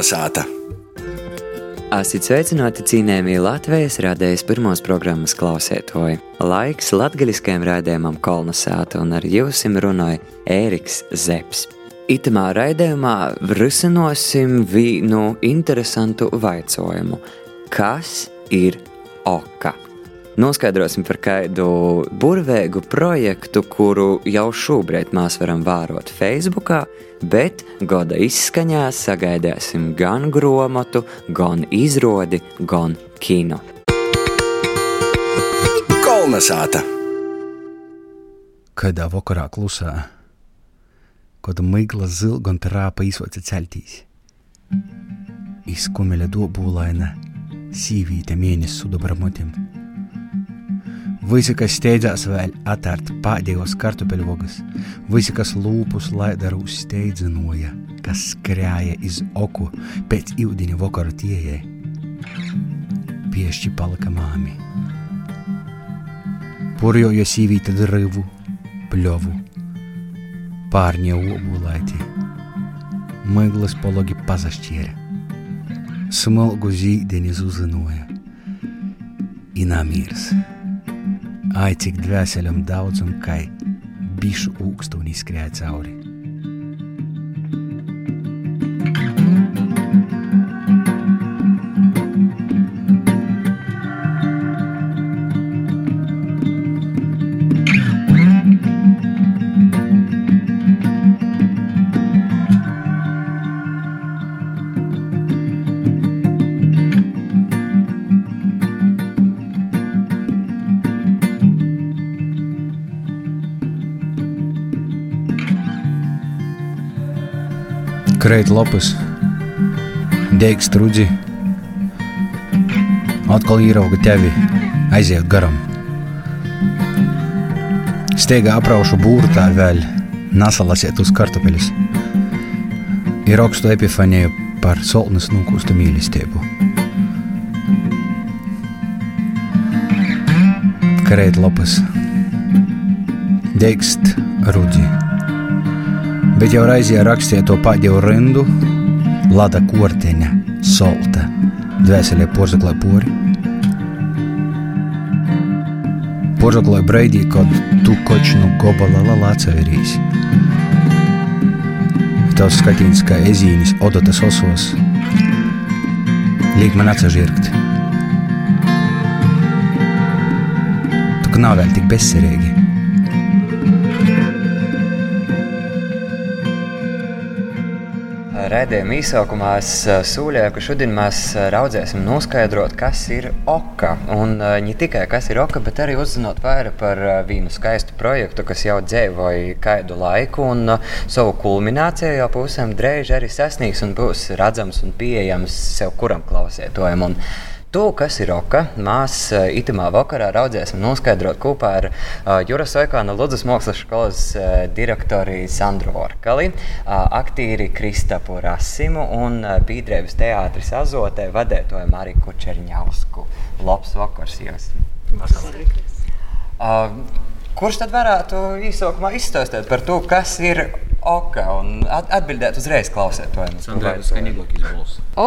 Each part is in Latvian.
Kolnesāta! Esat sveicināti cienījamie Latvijas rādējas pirmās programmas klausētoji. Laiks latgaļiskajam raidījumam Kolnesāta un ar jums runāja Ēriks Zepsi. Itamā raidījumā risināsim vienu interesantu jautājumu. Kas ir oka? Noskaidrosim par kādu burvīgu projektu, kuru jau šobrīd mēs varam vērot Facebook, bet gada izskaņā sagaidāsim gan grāmatu, gan izrādi, gan kino. Kolnesāta! Kādā vakarā klusā, kad migla zilga un trāpa izsoca celtīs. Izkumeļa dobūlaina, sīvīte mēnesis sudabramotim. Visi, kas steidzās vēl atvērt pēdējos kartupeļvogus, visi, kas lūpus laidaru steidzinoja, kas skrēja iz oku pēc ūdeņa vakaru tiejai, piešķi palika māmi. Purjoja sīvīta drivu, pļovu, pārņa obulaiti, miglas pologi pazašķiera, smilgu zīdeni zuzinoja, inamīrs. Ai, cik dvēseļam daudz un kai bišu ūkstūnī skrieja cauri. Kreit lapas, deigs strudzi, atkal ierauga tevi, aiziet garam. Steigā apraušu būrtā vēl, nasalasiet uz kartupeļus. Ir augstu epifanēju par solnas nūkūstu mīlestību. Kreit lapas, deigst rudzi bet jau raizījā rakstīja to pēdējo rindu, lada korteņa, solta, dvēselē porzaklē pori. Porzaklē breidī, kad tu kočnu gobala lalāca verīs. Tavs skatīns kā ezīnis odotas osos, liek man atsažirkt. Tu nav vēl tik bezcerīgi. Rēdījuma īsākumā es sūļēju, ka šodien mēs raudzēsim noskaidrot, kas ir oka. Un ne tikai kas ir oka, bet arī uzzinot vairāk par vienu skaistu projektu, kas jau dzīvoja kādu laiku un savu kulmināciju jau pusēm drēž arī sasniegs un būs redzams un pieejams sev kuram klausētojam. Un To, kas ir oka, mēs itamā vakarā raudzēsim noskaidrot kopā ar uh, Juras Oikāna Ludus mākslas skolas uh, direktori Sandru Orkali, uh, aktīri Kristapu Rasimu un uh, Bīdrēvas teātris Azotē vadētoju Mariju Kučerņausku. Labs vakars jums! Uh, kurš tad varētu īsākumā izstāstīt par to, kas ir oka un atbildēt uzreiz klausētājiem?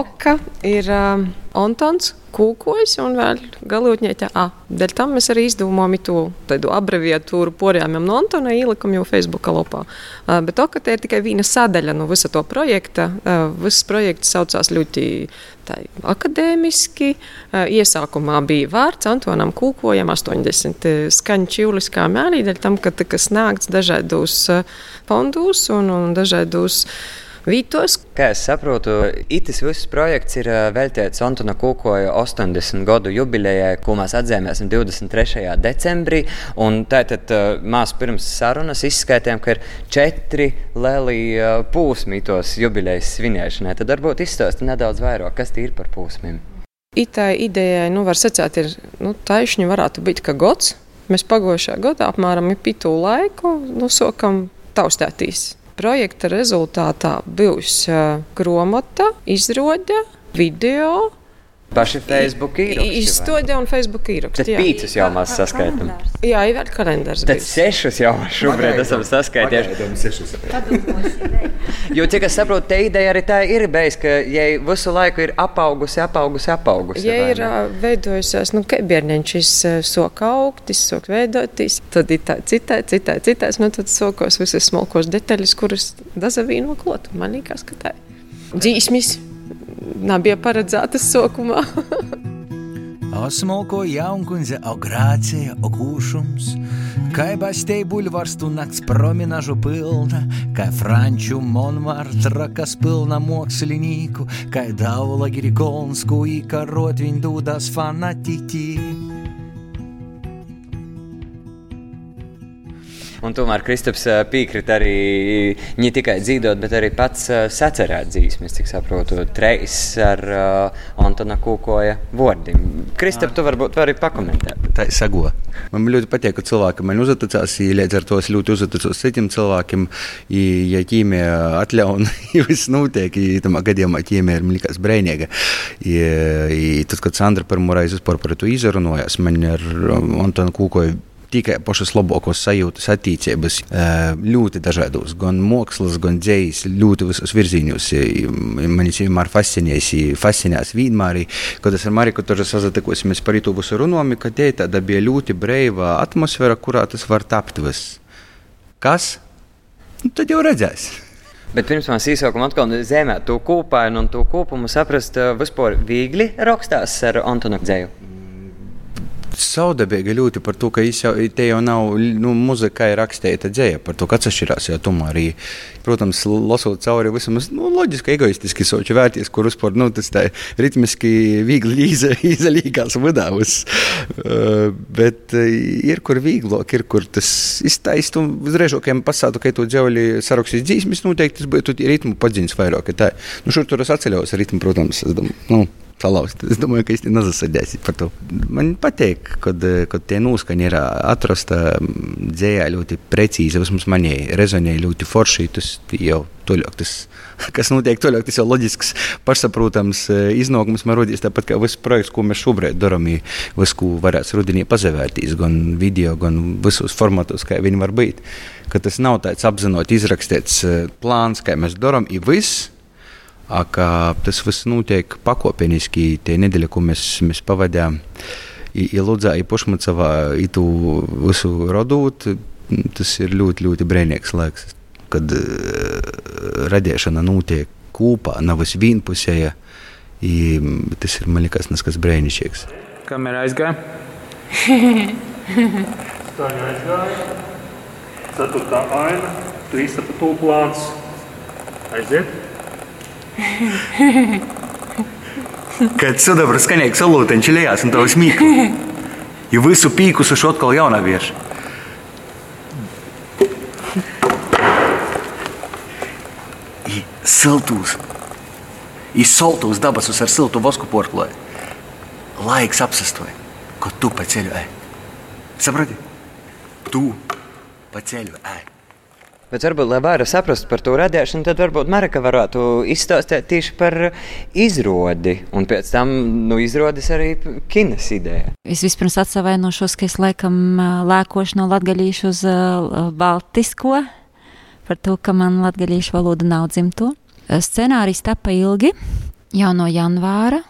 Oka ir um, Antons kūkojas un vēl galotņēķa A. Dēļ tam mēs arī izdomājam to tādu abreviatūru porjām no Antona ielikam jau Facebook lapā. Uh, bet to, ka te ir tikai viena sadaļa no visa to projekta, uh, viss projekts saucās ļoti tā, akadēmiski. Uh, iesākumā bija vārds Antonam Kūkojam 80 skaņu čiuliskā mēlī, dēļ tam, ka tika sniegts dažādos fondus un, un dažādos vītos. Kā es saprotu, itis viss projekts ir veltīts Antona Kūkoja 80 gadu jubilejai, ko mēs atzīmēsim 23. decembrī. Tātad mēs pirms sarunas izskaidrojām, ka ir četri lieli pūsmi tos jubilejas svinēšanai. Tad varbūt izstāsti nedaudz vairāk, kas tie ir par pūsmiem. Itā idejai, nu, var secēt, ir nu, taisni varētu būt kā gods. Mēs pagājušajā gadā apmēram pitu laiku nosokam taustētīs projekta rezultātā būs grāmata, izrāde, video, Paši Facebook īraksti. Izstoģē un Facebook īraksti. Tad pīcis jau mēs saskaitām. Jā, ir vēl kalendārs. Tad sešus jau šobrīd esam saskaitījuši. Jo, cik es saprotu, te ideja arī tā ir bijusi, ka ja visu laiku ir apaugusi, apaugusi, apaugusi. Ja ir veidojusies, nu, ka bērniņš sok augtis, sok veidoties, tad ir tā citai, citai, citai, nu, tad sokos visas smalkos detaļas, kuras dazavīno klotu. Man liekas, ka tā ir. Dzīsmis nebija paredzētas sokumā. O smolko jaunkundze, o grācija, o kūšums, kai bastei bulvars tu nakts promenažu pilna, kai Frančių Monmartra, kas pilna mokslinykų, kai Daula Grigonskų į karot vindūdas fanatiki. Un tomēr Kristaps ā, piekrita arī ne tikai dzīvot, bet arī pats ā, sacerēt dzīsmes, cik saprotu, treis ar uh, Antona Kūkoja vārdiem. Kristap, tu varbūt vari pakomentēt. Tā ir sago. Man ļoti patīk, ka cilvēki man uzticas, ja līdz ar to es ļoti uzticos citiem cilvēkiem. Ja ķīmija atļauj, ja viss notiek, tad gadījumā ķīmija ir likās brīvīga. Tad, kad Sandra pirmo reizi vispār par to izrunājās, man ar Antonu Kūkoju tikai pašas labākās sajūtas, attīstības, ļoti dažādos, gan mākslas, gan dzējas, ļoti visos virzienos. Man vienmēr fascinējas, fascinējas vienmēr, kad es ar Mariku tur sazatikosimies par to visu runājumu, ka te tāda bija ļoti brīva atmosfēra, kurā tas var tapt viss. Kas? Nu, tad jau redzēs. Bet pirms mēs īsākam atkal zemē to kūpainu un to kopumu saprast, ā, vispār viegli rakstās ar Antona dzēju. Saudabīgi ļoti par to, ka jau, te jau nav nu, muzika, ir rakstīta dzēja par to, kas atšķirās. Jā, tomēr arī, protams, lasot cauri visam, nu, loģiski, egoistiski soču vērties, kur vispār, nu, tas tā ritmiski, viegli iza, izalīgās vidavus. Uh, bet ir kur vieglāk, ir kur tas iztaist, un uzreižokiem pasātu, ka tu dzēvli sarakstīs dzīsmis, noteikti tas būtu ritmu padziņas vairāk. ka Tā, nu, šur tur es atceļos ritmu, protams, es domāju, nu, salauzt. Es domāju, ka īstenībā nezasadēsiet par to. Man patīk, kad, kad tie noskaņi ir atrasta dzējā ļoti precīzi. Vismaz manī rezonē ļoti forši. Tas jau toļāk, tas, kas notiek toļāk, tas jau loģisks, pašsaprotams iznākums man rodīs tāpat kā viss projekts, ko mēs šobrīd darām. Visu, ko varēs rudenī pazavērtīs, gan video, gan visos formatos, kā viņi var būt. Ka tas nav tāds apzināti izrakstīts plāns, kā mēs darām, ir viss. A, ka tas viss notiek pakāpeniski. Tie nedēļa, ko mēs, mēs pavadījām, ir Lūdzā, ir Pušmacavā, ir tu visu radot. Tas ir ļoti, ļoti brīnīgs laiks, kad uh, radīšana notiek kopā, nav vis vienpusēja. Tas ir, man liekas, neskas brīnišķīgs. Kamera aizgāja. Staļa aizgāja. Ceturtā aina. Trīs ap to plāns. Aiziet. Kad sudraba skanēja salūteņš lejās un tavs mīklu. Ja visu pīkus uz atkal jaunā vierša. I siltūs, i saltūs dabasus ar siltu vosku porkloju. Laiks apsastoja, ko tu pa ceļu ej. Saprati? Tu pa ceļu ej. Bet varbūt, lai vairāk saprastu par to radīšanu, tad varbūt Marika varētu izstāstīt tieši par izrādi. Un pēc tam nu, izrādes arī kinas ideja. Es vispirms atvainošos, ka es laikam lēkošu no latgaļīšu uz baltisko, par to, ka man latgaļīšu valoda nav dzimto. Ā, Scenārijs tapa ilgi, jau no janvāra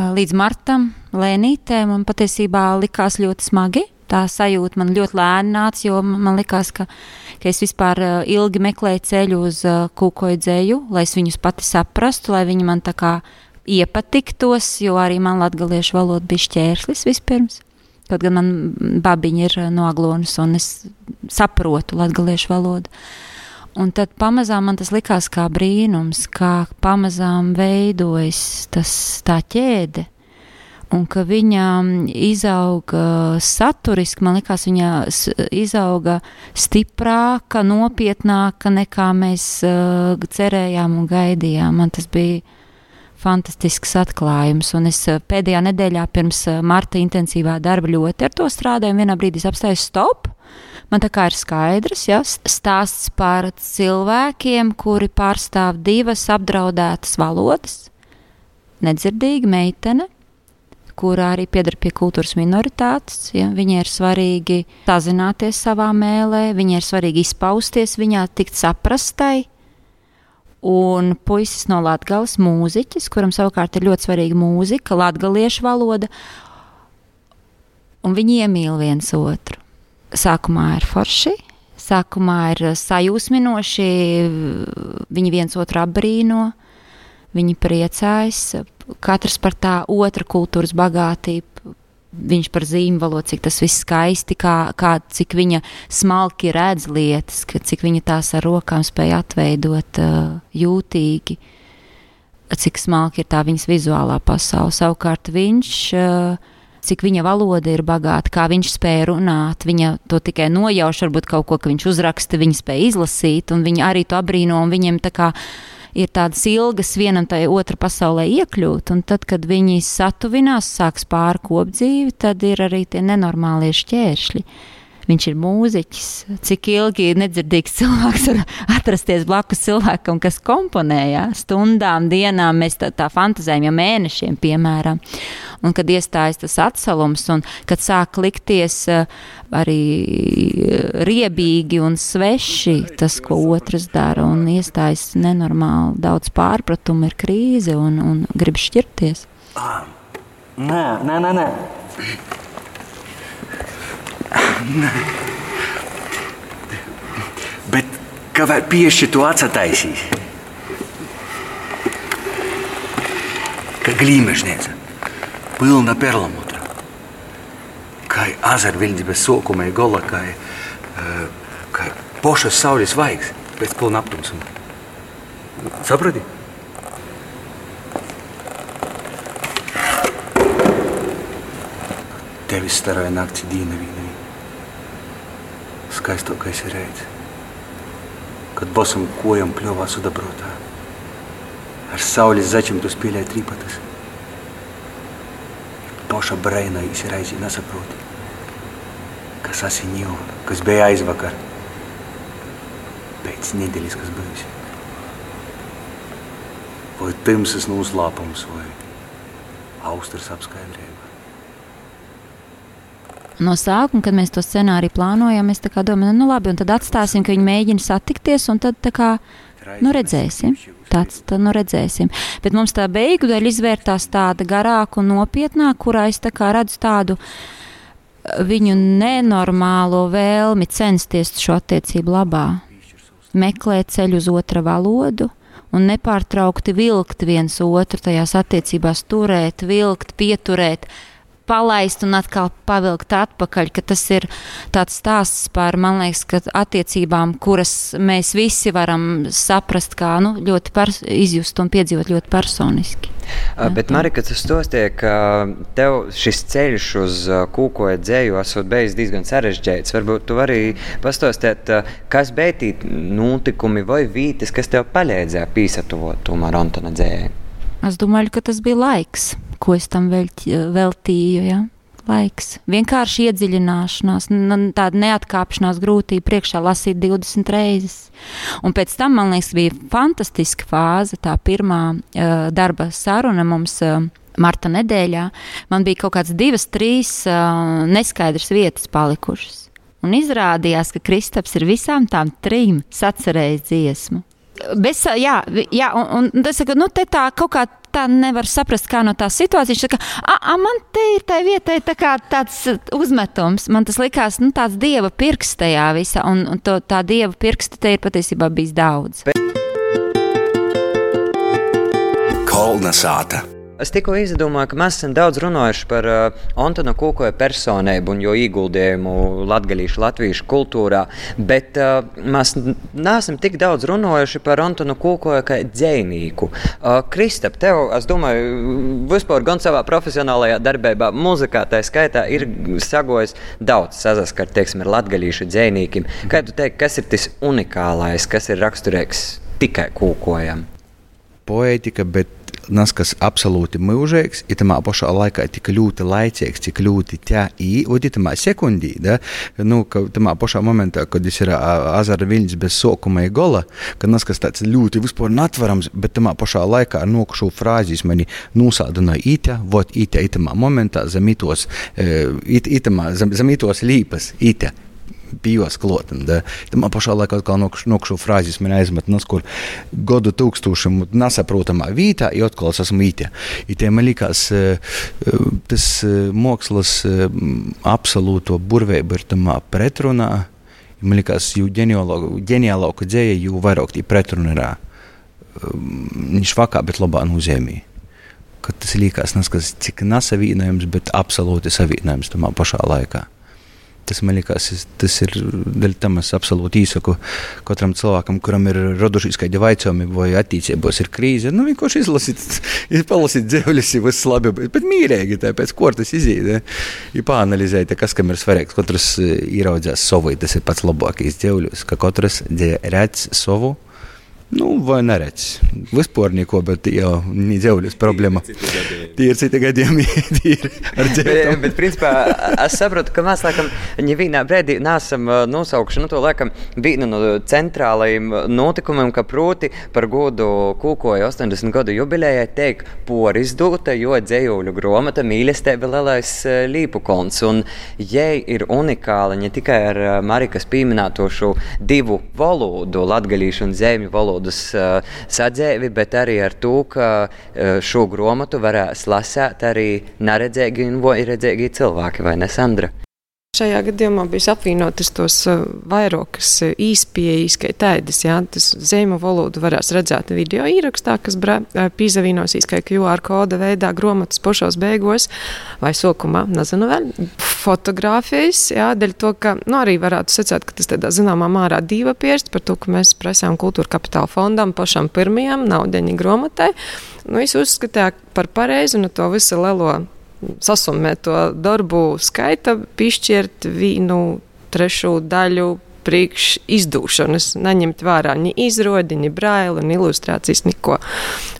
līdz martam, lēnītē. Man patiesībā likās ļoti smagi. Tā sajūta man ļoti lēni nāca, jo man likās, ka, ka es vispār ilgi meklēju ceļu uz ā, kūkoju dzēju, lai es viņus pati saprastu, lai viņi man tā kā iepatiktos, jo arī man latviešu valoda bija šķērslis vispirms. Kaut gan man babiņa ir no Aglonas, un es saprotu latviešu valodu. Un tad pamazām man tas likās kā brīnums, kā pamazām veidojas tas tā ķēde. Un ka viņa izauga saturiski, man liekas, viņa izauga stiprāka, nopietnāka nekā mēs uh, cerējām un gaidījām. Man tas bija fantastisks atklājums. Un es eh, pēdējā nedēļā pirms eh, marta intensīvā darba ļoti ar to strādāju. un Vienā brīdī es apstāju stop. Man tā kā ir skaidrs, ja stāsts par cilvēkiem, kuri pārstāv divas apdraudētas valodas. Nedzirdīga meitene, kura arī pieder pie kultūras minoritātes. Ja? Viņai ir svarīgi sazināties savā mēlē, viņai ir svarīgi izpausties viņā, tikt saprastai. Un puisis no Latvijas mūziķis, kuram savukārt ir ļoti svarīga mūzika, latviešu valoda, un viņi iemīl viens otru. Sākumā ir forši, sākumā ir sajūsminoši, viņi viens otru apbrīno, viņi priecājas, katrs par tā otra kultūras bagātību. Viņš par zīmolu, cik tas viss skaisti, kā, kā cik viņa smalki redz lietas, cik viņa tās ar rokām spēja atveidot uh, jūtīgi, cik smalki ir tā viņas vizuālā pasaule. Savukārt viņš, uh, cik viņa valoda ir bagāta, kā viņš spēja runāt, viņa to tikai nojauš, varbūt kaut ko, ka viņš uzraksta, viņa spēja izlasīt, un viņa arī to abrīno, un viņiem tā kā ir tādas ilgas vienam tai otra pasaulē iekļūt, un tad, kad viņi satuvinās, sāks pārkopdzīvi, tad ir arī tie nenormālie šķēršļi. Viņš ir mūziķis. Cik ilgi nedzirdīgs cilvēks var atrasties blakus cilvēkam, kas komponē, ja? stundām, dienām, mēs tā, tā fantazējam, jau mēnešiem, piemēram. Un kad iestājas tas atsalums, un kad sāk likties uh, arī riebīgi un sveši tas, ko otrs dara, un iestājas nenormāli daudz pārpratumu, ir krīze un, un grib šķirties. Nē, nē, nē. nē. Bet kamēr pieši to atsataisīs, ka glīmežniece pilna perlamutra, kā azarviļņi bez sokuma ir gola, kā, kā pošas saules vaigs pēc pilna aptumsuma. Saprati? Tevis staroja nakti dīna vīna skaistākais ir redzes, kad bosam kojam pļovā sudabrotā, ar saules začimtu spīlē trīpatas. Poša brainā izraizi nesaproti, kas asinīja, kas bija aizvakar, pēc nedēļas, kas bijusi. Vai timsas noslāpums, vai austras apskaidrība no sākuma, kad mēs to scenāriju plānojam, mēs domājam, nu labi, un tad atstāsim, ka viņi mēģina satikties, un tad kā, nu redzēsim. Tāds, tad nu redzēsim. Bet mums tā beigu daļa izvērtās tāda garāka un nopietnāka, kurā es tā redzu tādu uh, viņu nenormālo vēlmi censties šo attiecību labā, meklēt ceļu uz otra valodu un nepārtraukti vilkt viens otru tajās attiecībās, turēt, vilkt, pieturēt, palaist un atkal pavilkt atpakaļ, ka tas ir tāds stāsts par, man liekas, ka attiecībām, kuras mēs visi varam saprast, kā nu, ļoti izjust un piedzīvot ļoti personiski. Ja, Bet, Marika, tas stostie, ka tev šis ceļš uz kūkoja dzēju esot bijis diezgan sarežģīts. Varbūt tu vari pastostēt, kas beitīt notikumi vai vītes, kas tev palīdzēja pīsatuvot tomēr Antona dzēju. Es domāju, ka tas bija laiks ko es tam veltīju. Ja? Laiks. Vienkārši iedziļināšanās, tāda neatkāpšanās grūtība priekšā lasīt 20 reizes. Un pēc tam, man liekas, bija fantastiska fāze, tā pirmā uh, darba saruna mums. Uh, Marta nedēļā man bija kaut kādas divas, trīs uh, neskaidras vietas palikušas. Un izrādījās, ka Kristaps ir visām tām trim sacerējis dziesmu. Bez, jā, jā, un, un tas ir nu, tā kaut kā tā nevar saprast, kā no tās situācijas. Viņš saka, ah, man te ir tā vieta, tā kā tāds uzmetums. Man tas likās, nu, tāds dieva pirksts tajā visā, un, un to, tā dieva pirksta te ir patiesībā bijis daudz. Kolna sāta. Es tikko izdomāju, ka mēs esam daudz runājuši par uh, Antona Kūkoja personību un jo ieguldījumu latgaļīšu, latviešu kultūrā, bet uh, mēs neesam tik daudz runājuši par Antonu Kūkoja kā dzēnīku. Uh, Kristap, tev, es domāju, vispār gan savā profesionālajā darbībā, muzikā tā skaitā ir sagojis daudz sazaskart, teiksim, ar latgaļīšu dzēnīkiem. Kā tu teiksi, kas ir tas unikālais, kas ir raksturīgs tikai kūkojam? Poētika, bet nas, kas absolūti mūžīgs, ir tamā pašā laikā tik ļoti laicīgs, tik ļoti tā īņķi, tamā sekundī, da, nu, ka tamā pašā momentā, kad tas ir azara viļņš bez sokuma un gola, ka nas, kas tāds ļoti vispār natverams, bet tamā pašā laikā ar nokušu frāzes mani nosādināja īta, vot īta, itamā momentā, zem itos, it, itamā, zem, zem itos līpas, īta bijos klāt. Tam pašā laikā atkal nokšu frāzes man aizmet, nas, kur godu tūkstošiem nesaprotamā vietā, jo atkal es esmu īte. Itē man likās, e, e, tas e, mākslas absolūto burvība ir tamā pretrunā. Man liekas, jo ģeniālāka dzēja, jo vairāk tī pretruna ir. Viņš vakā, bet labā nozīmē. Kad tas liekas, nas, cik nesavīnojams, bet absolūti savīnojams tamā pašā laikā. Tas man liekas, tas ir dēļ tam es absolūti īsaku katram cilvēkam, kuram ir radušies kādi jautājumi vai attīstībos ir krīze. Nu, vienkārši izlasīt, palasīt dzēļus, ir viss labi, bet, bet mīrīgi, tāpēc, ko tas izīda, ir pāanalizēt, kas kam ir svarīgs. Katrs ieraudzās savu, tas ir pats labākais dzēļus, ka katrs redz savu. Nu, vai neredz? Vispār neko, bet jau dzēļas problēma. Tie ir citi gadījumi, bet, bet, principā, es saprotu, ka mēs, laikam, nevienā brīdī nesam nosaukuši, nu, to, laikam, vienu no centrālajiem notikumiem, ka proti par godu kūkoja 80 gadu jubilējai teik porizdota, jo dzējuļu gromata mīlestība lielais līpukons. Un, ja ir unikāla ne tikai ar Marikas pieminēto šo divu valodu, latgalīšu un zēmju valodu, uh, sadzēvi, bet arī ar to, ka šo grāmatu varēs lasīt arī neredzīgi un redzīgi cilvēki, vai ne, Sandra? Šajā gadījumā bija apvienotas tos uh, vairākas uh, īspējas, kā tādas, jā, tas zīmu valodu varēs redzēt video ierakstā, kas uh, pīzavīnosīs, kā QR koda veidā gromatas pošos beigos vai sokumā, nezinu vēl, fotogrāfijas, jā, dēļ to, ka, nu, arī varētu secēt, ka tas tādā zināmā mārā dīva pierst par to, ka mēs prasām kultūra kapitāla fondam pašam pirmajam naudeņa gromatai. Nu, es uzskatīju par pareizi un to visu lielo sasummēt to darbu skaita, piešķirt vienu trešo daļu priekš izdūšanas, neņemt vērā ni izrodi, ni braili, ni ilustrācijas, neko.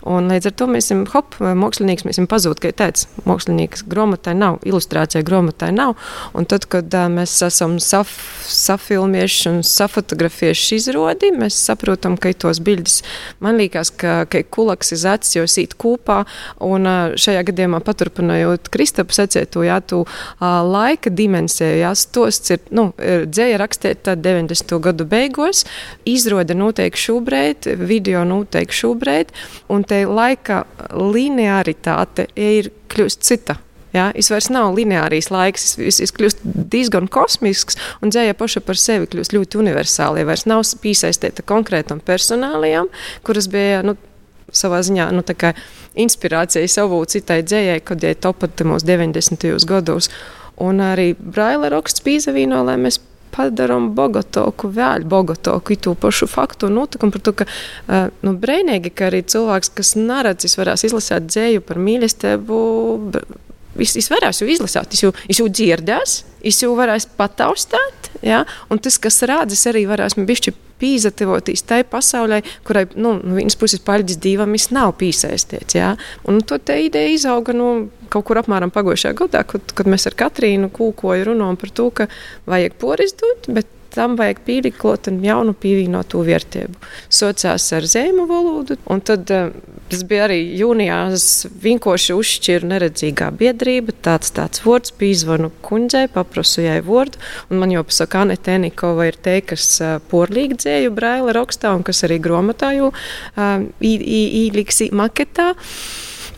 Un līdz ar to mēs esam, hop, mākslinieks, mēs esam pazūd, ka tāds mākslinieks grāmatai nav, ilustrācijai grāmatai nav. Un tad, kad uh, mēs esam saf, safilmieši un safotografieši izrodi, mēs saprotam, ka tos bildes, man liekas, ka, ka kulaks ir acis, jo sīt kūpā, un uh, šajā gadījumā paturpinājot Kristapu sacēto, jā, tu uh, laika dimensiju, jā, stosts ir, nu, ir dzēja rakstīt tad 90. gadu beigās. Izrāda noteikti šobrīd, video noteikti šobrīd, un te laika linearitāte ir kļūst cita. Ja, es vairs nav lineārs laiks, es, es kļūstu diezgan kosmisks, un dzēja paša par sevi kļūst ļoti universāla. Ja vairs nav piesaistīta konkrētam personālijam, kuras bija nu, savā ziņā nu, inspirācija savu citai dzējai, kad jai topat mūsu 90. gados. Un arī Braila raksts pīzavīno, lai mēs padarām Bogotoku, vēl Bogotoku, to pašu faktu un notikumu par to, ka nu, brīnīgi, ka arī cilvēks, kas neredzis, varēs izlasīt dzēju par mīlestību. Es, es varēšu izlasīt, es jau, es jau dzirdēju, es jau varēšu pataustīt. Ja? Un tas, kas rādas, arī varēs man bišķi pīzativoties tai pasaulē, kurai nu, no vienas puses paļģis divam nav pīsēsties. Ja? Un to te ideja izauga no nu, kaut kur apmēram pagājušajā gadā, kad, kad mēs ar Katrīnu Kūkoju runājam par to, ka vajag porizdot, bet tam vajag pīliklot un jaunu pievienotu vērtību. Sociās ar zīmu valodu, un tad uh, tas bija arī jūnijā, es vienkārši uzšķiru neredzīgā biedrība, tāds tāds vārds, pīzvanu kundzei, paprasu jai vārdu, un man jau pasaka, Anete Enikova ir te, kas uh, porlīgi dzēju braila rakstā, un kas arī gromatāju uh, īliksi maketā.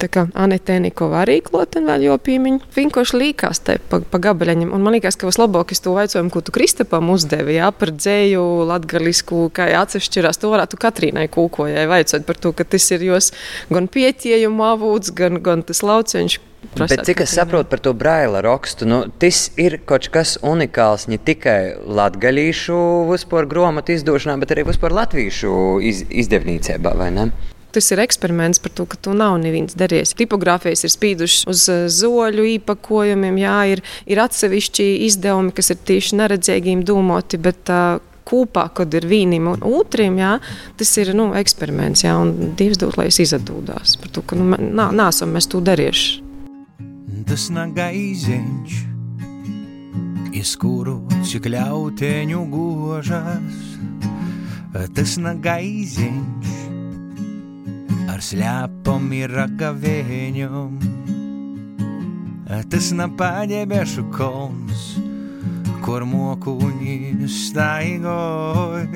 Tā kā Anita Nikova arī klāten vēl jopīmiņa. Vienkārši līkās te pa, pa gabaļaņam. Un man liekas, ka vislabākais to jautājumu, ko tu Kristapam uzdevi, jā, par dzēju, latgalisku, kā atsevišķirās, to varētu Katrīnai kūkojai vaicot par to, ka tas ir jos gan pietiejumu avots, gan, gan tas lauciņš, Bet cik es saprotu par to braila rakstu, nu, tas ir kaut kas unikāls ne tikai latgaļīšu vispār grāmatu izdošanā, bet arī vispār latviešu iz, izdevniecībā, vai ne? Tas ir eksperiments par to, ka to nav neviens darījis. Tipogrāfijas ir spīdušas uz eh, zoļu īpakojumiem, jā, ir, ir atsevišķi izdevumi, kas ir tieši neredzīgiem domāti, bet uh, kopā, kad ir vienam un otram, jā, tas ir nu, eksperiments, jā, un Dievs dod, lai es izatūdās par to, ka nu, nā, nāsam mēs to darījuši. Tas nav gaiziņš, iz kuru cik ļauteņu gožas, tas nav gaiziņš, ar sļāpam ir ragavēņum, tas nav paģēbešu kolns, kur mokuņi staigoj.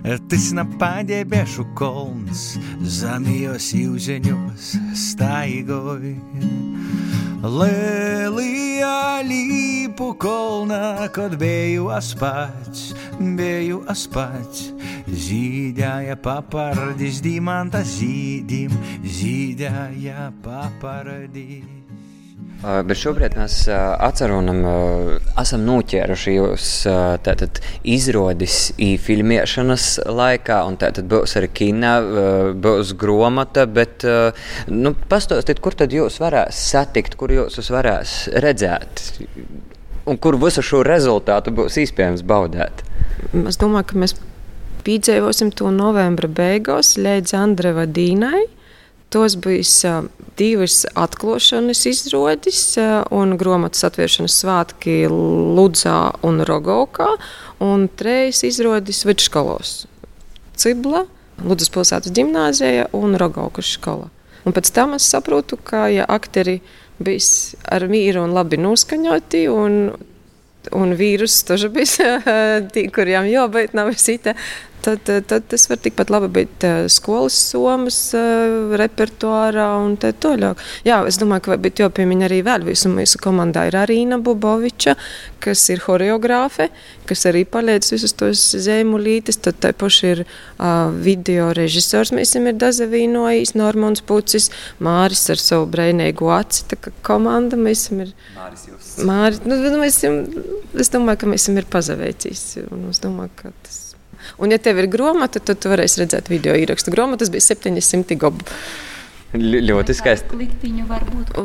Tas nav paģēbešu kolns, zamijos jūzeņos staigoj. Lēlijā līpu kolnā, kad biju aspats, biju aspats. Zīdāja papardis, dimanta zīdim, zīdāja papardis. Bet šobrīd mēs atceram, esam noķēruši jūs uh, tātad, izrādis filmēšanas laikā, un tātad būs arī kina, būs grāmata. Bet, nu, pastāstiet, kur tad jūs varēsiet satikt, kur jūs varēsiet redzēt, un kur visu šo rezultātu būs iespējams baudīt? Es domāju, ka mēs piedzīvosim to novembra beigās līdz Andreva Dīnai. Tos bija divas atklāšanas izrādes un grāmatas atvēršanas svētki Ludzā un Rogovkā, un trīs izrādes vidusskolos - Cibla, Ludzas pilsētas gimnāzija un Rogovkas skola. Un pēc tam es saprotu, ka ja aktieri bija ar mīru un labi noskaņoti, un, un vīrus taču bija tie, kuriem jābūt nav visita, tad, tad tas var tikpat labi būt uh, skolas somas uh, repertuārā un tā tālāk. Jā, es domāju, ka būtu jāpiemina arī vēl visu mūsu komandā ir Arīna Buboviča, kas ir horeogrāfe, kas arī palīdz visus tos zīmolītes. Tad tā paši ir uh, video režisors, mēs esam ir Dazavīnojis, Normons Pucis, Māris ar savu breinīgu aci, tā kā komanda mēs esam ir. Māris jūs. Māris, nu, nu, mēs esam, es domāju, ka mēs esam ir pazaveicīs, un es domāju, ka tas Un, ja tev ir grāmata, tad tu varēsi redzēt video ierakstu. Grāmatas bija 700 gobu. L ļoti skaisti.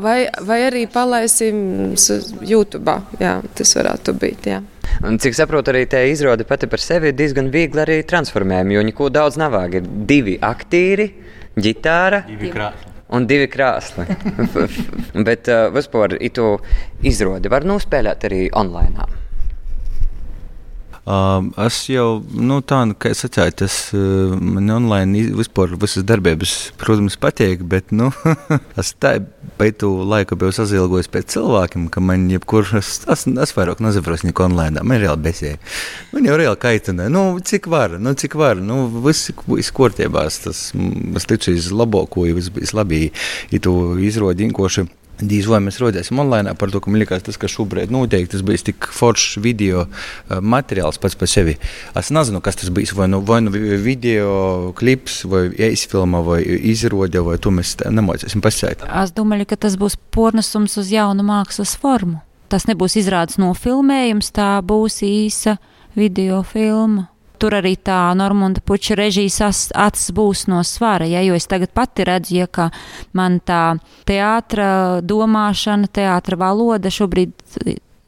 Vai, vai arī palaisim YouTube. Jā, tas varētu būt. Jā. Un, cik saprotu, arī tā izrāde pati par sevi ir diezgan viegli arī transformējama. Jo neko daudz nav vajag. Ir divi aktieri, ģitāra. Divi krāsli. Un divi krāsli. Bet uh, vispār itu izrādi var nospēlēt arī online. Uh, es jau, nu, tā nu, kā es sacīju, tas uh, man online vispār visas darbības, protams, patīk, bet, nu, es tā pēc laika biju sazilgojis pēc cilvēkiem, ka man jebkurš, es, es, es vairāk nezaprosu neko online, man reāli besēja. Man jau reāli kaitina, nu, cik var, nu, cik var, nu, viss, viss kortībās, tas, es ticu, iz labāko, viss, viss labi, ja tu izrodi inkoši. Dīz vai mēs redzēsim online par to, ka man liekas, tas, ka šobrīd noteikti tas bija tik foršs video uh, materiāls pats par sevi. Es nezinu, kas tas bija. Vai nu, vai nu video klips, vai īsfilma, vai izrāde, vai to mēs nemācīsim pasēt. Es domāju, ka tas būs pornesums uz jaunu mākslas formu. Tas nebūs izrādes nofilmējums, tā būs īsa video filma tur arī tā Normunda puča režijas acis būs no svara, ja, jo es tagad pati redzu, ja ka man tā teātra domāšana, teātra valoda šobrīd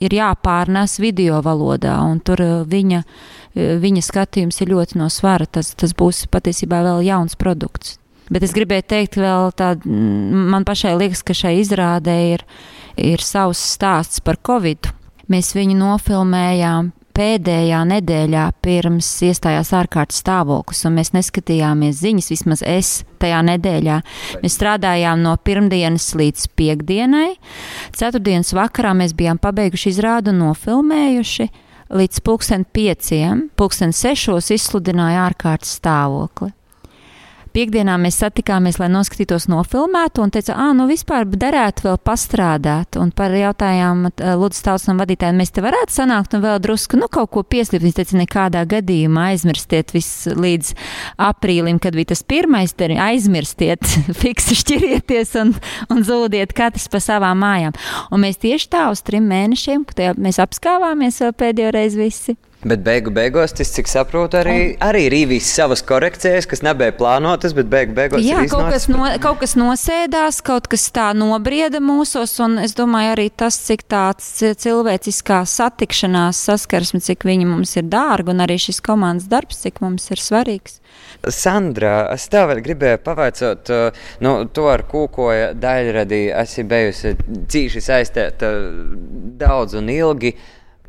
ir jāpārnēs video valodā, un tur uh, viņa, uh, viņa skatījums ir ļoti no svara. Tas, tas būs patiesībā vēl jauns produkts. Bet es gribēju teikt, vēl tādu, man pašai liekas, ka šai izrādē ir, ir savs stāsts par Covid. Mēs viņu nofilmējām pēdējā nedēļā pirms iestājās ārkārtas stāvoklis, un mēs neskatījāmies ziņas, vismaz es tajā nedēļā. Mēs strādājām no pirmdienas līdz piekdienai. Ceturtdienas vakarā mēs bijām pabeiguši izrādu un nofilmējuši. Līdz pulksten pieciem, pulksten sešos izsludināja ārkārtas stāvokli piekdienā mēs satikāmies, lai noskatītos nofilmētu, un teica, ah, nu vispār derētu vēl pastrādāt. Un par jautājām Lūdzu Tausam vadītājiem, mēs te varētu sanākt un vēl drusku, nu, kaut ko pieslīpt. Viņš teica, nekādā gadījumā aizmirstiet viss līdz aprīlim, kad bija tas pirmais, tad aizmirstiet, fiksi šķirieties un, un zūdiet katrs pa savām mājām. Un mēs tieši tā uz trim mēnešiem, kad mēs apskāvāmies vēl pēdējo reizi visi. Bet beigu beigās, tas, cik saprotu, arī, arī ir īvijas savas korekcijas, kas nebija plānotas, bet beigu beigās Jā, kaut kas, no, kaut kas nosēdās, kaut kas tā nobrieda mūsos, un es domāju, arī tas, cik tāds cilvēciskā satikšanās, saskarsme, cik viņa mums ir dārga, un arī šis komandas darbs, cik mums ir svarīgs. Sandra, es tev vēl gribēju pavaicāt, uh, nu, to ar kūkoja daļradī esi bijusi cīši saistīta daudz un ilgi.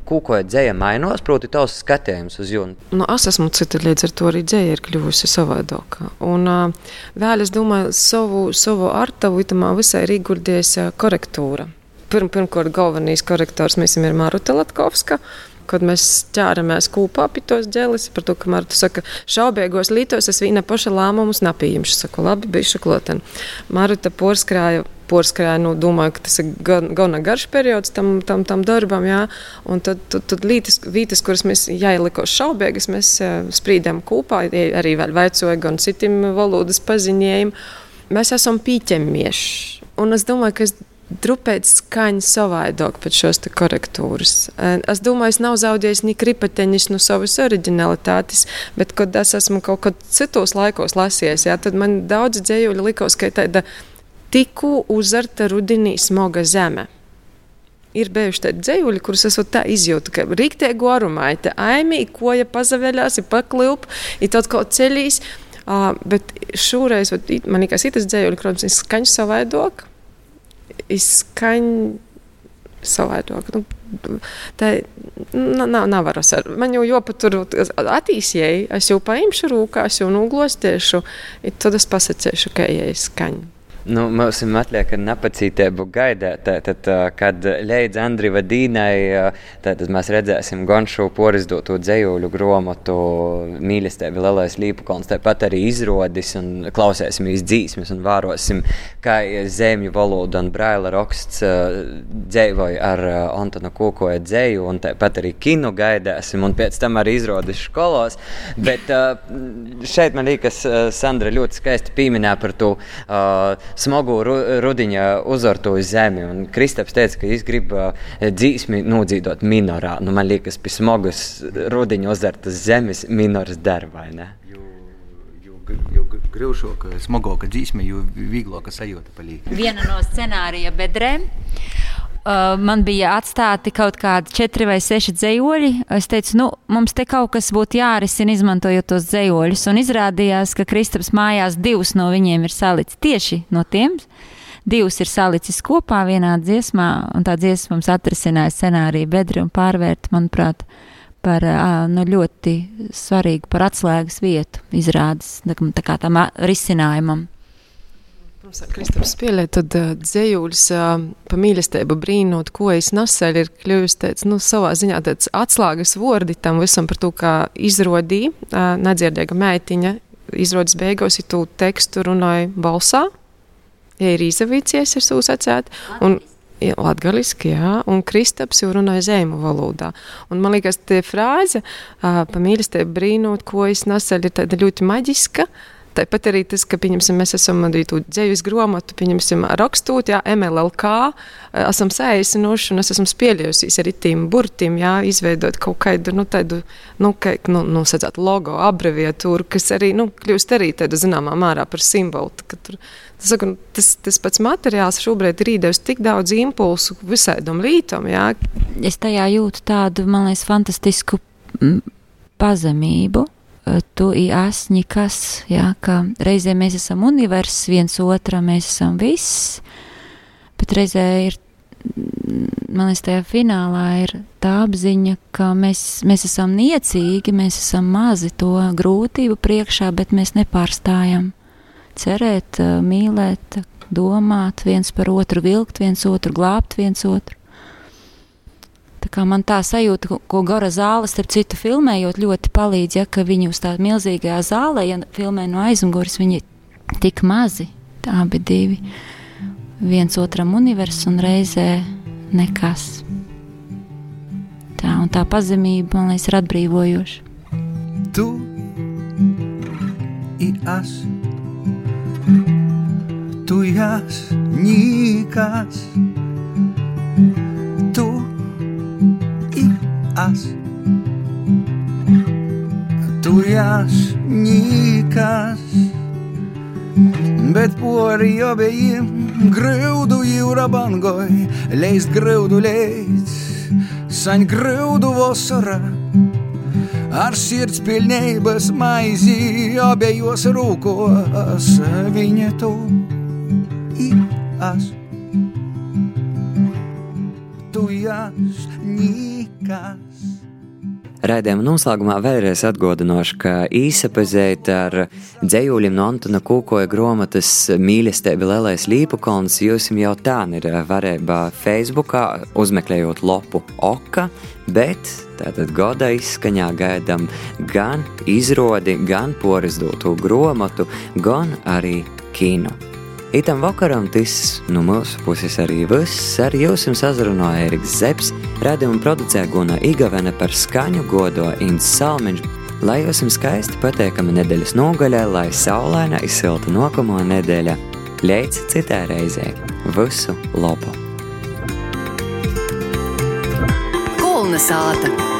Kūkoja dzēja mainos, proti, tavs skatījums uz jūnu. Nu, es esmu cita, līdz ar to arī dzēja ir kļuvusi savādāka. Un uh, vēl es domāju, savu, savu artavu itamā visai ir ieguldījis uh, korektūra. Pirm, pirmkārt, galvenais korektors mēs ir Maruta Latkovska. Kad mēs ķēramies kopā pie tos ģēlis, par to, ka Marta saka, šaubīgos lītos es viena paša lēmumus. Es saku, labi, bijuši kloteni. Maruta porskrāja porskrāja. Nu, domāju, ka tas ir gan, gan garš periods tam, tam, tam darbam. Jā. Un tad, tad, tad lītis, vītas, kuras mēs jāielikos šaubīgas, mēs uh, sprīdām kopā, arī vēl vaicoja gan citiem valodas paziņiem. Mēs esam pīķemieši. Un es domāju, ka es drupēt skaņu savādāk pēc šos korektūras. Es domāju, es nav zaudējis ni kripateņus no savas originalitātes, bet, kad es esmu kaut kad citos laikos lasījis, jā, tad man daudz dzējuļu likos, ka tāda tikko uzarta rudenī smoga zeme. Ir bijuši tādi dzīvuļi, kurus es tā izjūtu, ka rīktēgu aromāta, aimī, koja pazaveļās, ir pakļūp, ir kaut kā ceļīs. Uh, bet šoreiz man liekas, tas dzējuļi, protams, ir skaņš savādāk izskaņa savādāk. Nu, tā nav, nav varas ar. Man jau jopatur attīstīja, es jau paimšu rūkās, jau nuglostiešu, tad es pasakēšu, ka ejai skaņa. Nu, mums ir atliek ar nepacītību gaidīt, tad, kad līdz Andriva Dīnai, tad mēs redzēsim gan šo porizdotu dzējuļu grāmatu mīlestību Lielais Līpukalns, tāpat arī izrodis un klausēsimies dzīsmes un vērosim, kā zemju valoda un braila raksts dzēvoja ar Antona Kokoja dzēju un tāpat arī kinu gaidēsim un pēc tam arī izrodis skolos. Bet šeit man liekas, Sandra ļoti skaisti pieminēja par to smagu ru, rudiņa uzvartu uz zemi. Un Kristaps teica, ka viņš grib uh, dzīsmi nodzīvot minorā. Nu, man liekas, pie smagas rudiņa uzvartas zemes minors darbā. Jo grūšāka, smagāka dzīsme, jo vieglāka sajūta paliek. Viena no scenārija bedrēm. Uh, man bija atstāti kaut kādi četri vai seši dzējoļi. Es teicu, nu, mums te kaut kas būtu jārisina, izmantojot tos dzējoļus. Un izrādījās, ka Kristaps mājās divus no viņiem ir salicis tieši no tiem. Divus ir salicis kopā vienā dziesmā, un tā dziesma mums atrisināja scenāriju bedri un pārvērt, manuprāt, par uh, nu, ļoti svarīgu, par atslēgas vietu izrādes tā kā tam risinājumam. Kristaps pieļauj, tad uh, dzējuļs uh, pa mīlestību brīnot, ko es naseļu, ir kļuvis tāds, nu, savā ziņā tāds atslāgas vordi tam visam par to, kā izrodīja uh, nedzirdēga meitiņa, izrodas beigās, ja tu tekstu runāji balsā, ja ir izavīcies, ir sūsacēt, un Ja, Latvijasiski, jā, un Kristaps jau runāja zīmu valodā. Un man liekas, tā frāze, uh, pa mīlestību brīnot, ko es nesaļu, ir tāda ļoti maģiska. Tāpat arī tas, ka mēs esam arī dzīves grāmatu, pieņemsim, rakstot, jā, MLLK, esam sēžinoši un es esmu spēļojusies ar itīm burtiem, jā, izveidot kaut kādu, nu, tādu, nu, ka, nu, nu sadzāt logo, abreviatūru, kas arī, nu, kļūst arī tāda zināmā mērā par simbolu. Tur, tas, saku, tas, tas pats materiāls šobrīd ir īdevis tik daudz impulsu visādam lītam, jā. Es tajā jūtu tādu, man liekas, fantastisku pazemību tu esi kas, jā, ka reizē mēs esam universs, viens otram mēs esam viss, bet reizē ir, man liekas, tajā finālā ir tā apziņa, ka mēs, mēs esam niecīgi, mēs esam mazi to grūtību priekšā, bet mēs nepārstājam cerēt, mīlēt, domāt viens par otru, vilkt viens otru, glābt viens otru. Tā kā man tā sajūta, ko Gora zāle, starp citu, filmējot, ļoti palīdz, ja ka viņi uz tā milzīgajā zālē, ja filmē no aizmugures, viņi ir tik mazi, tā abi divi, viens otram univers un reizē nekas. Tā un tā pazemība, man liekas, ir atbrīvojoša. Tu i es, tu es, nikas, tujas nikas. Bet pori obejiem graudu jūra bangoj, leist graudu leist, saņ graudu vasarā. Ar sirds pilnības maizi abejos rūkos viņa tu ias. Tujas nikas. Raidījuma noslēgumā vēlreiz atgādināšu, ka īsapazēt ar dzējuļiem no Antona Kūkoja grāmatas mīlestība Lielais Līpukolns jūs jau tā ir varēja Facebookā uzmeklējot lopu Oka, bet tātad goda izskaņā gaidām gan izrodi, gan porizdotu grāmatu, gan arī kinu. Itam vakaram tas no nu, mūsu puses arī viss. Ar jums sazrunāja Eriks Zepsi, radījuma producē Guna Igavena par skaņu godo Inns Salmiņš. Lai jums skaisti pateikami nedēļas nogaļā, lai saulaina izsilta nākamo nedēļa, līdz citai reizei. Visu labu! Kulna sāta!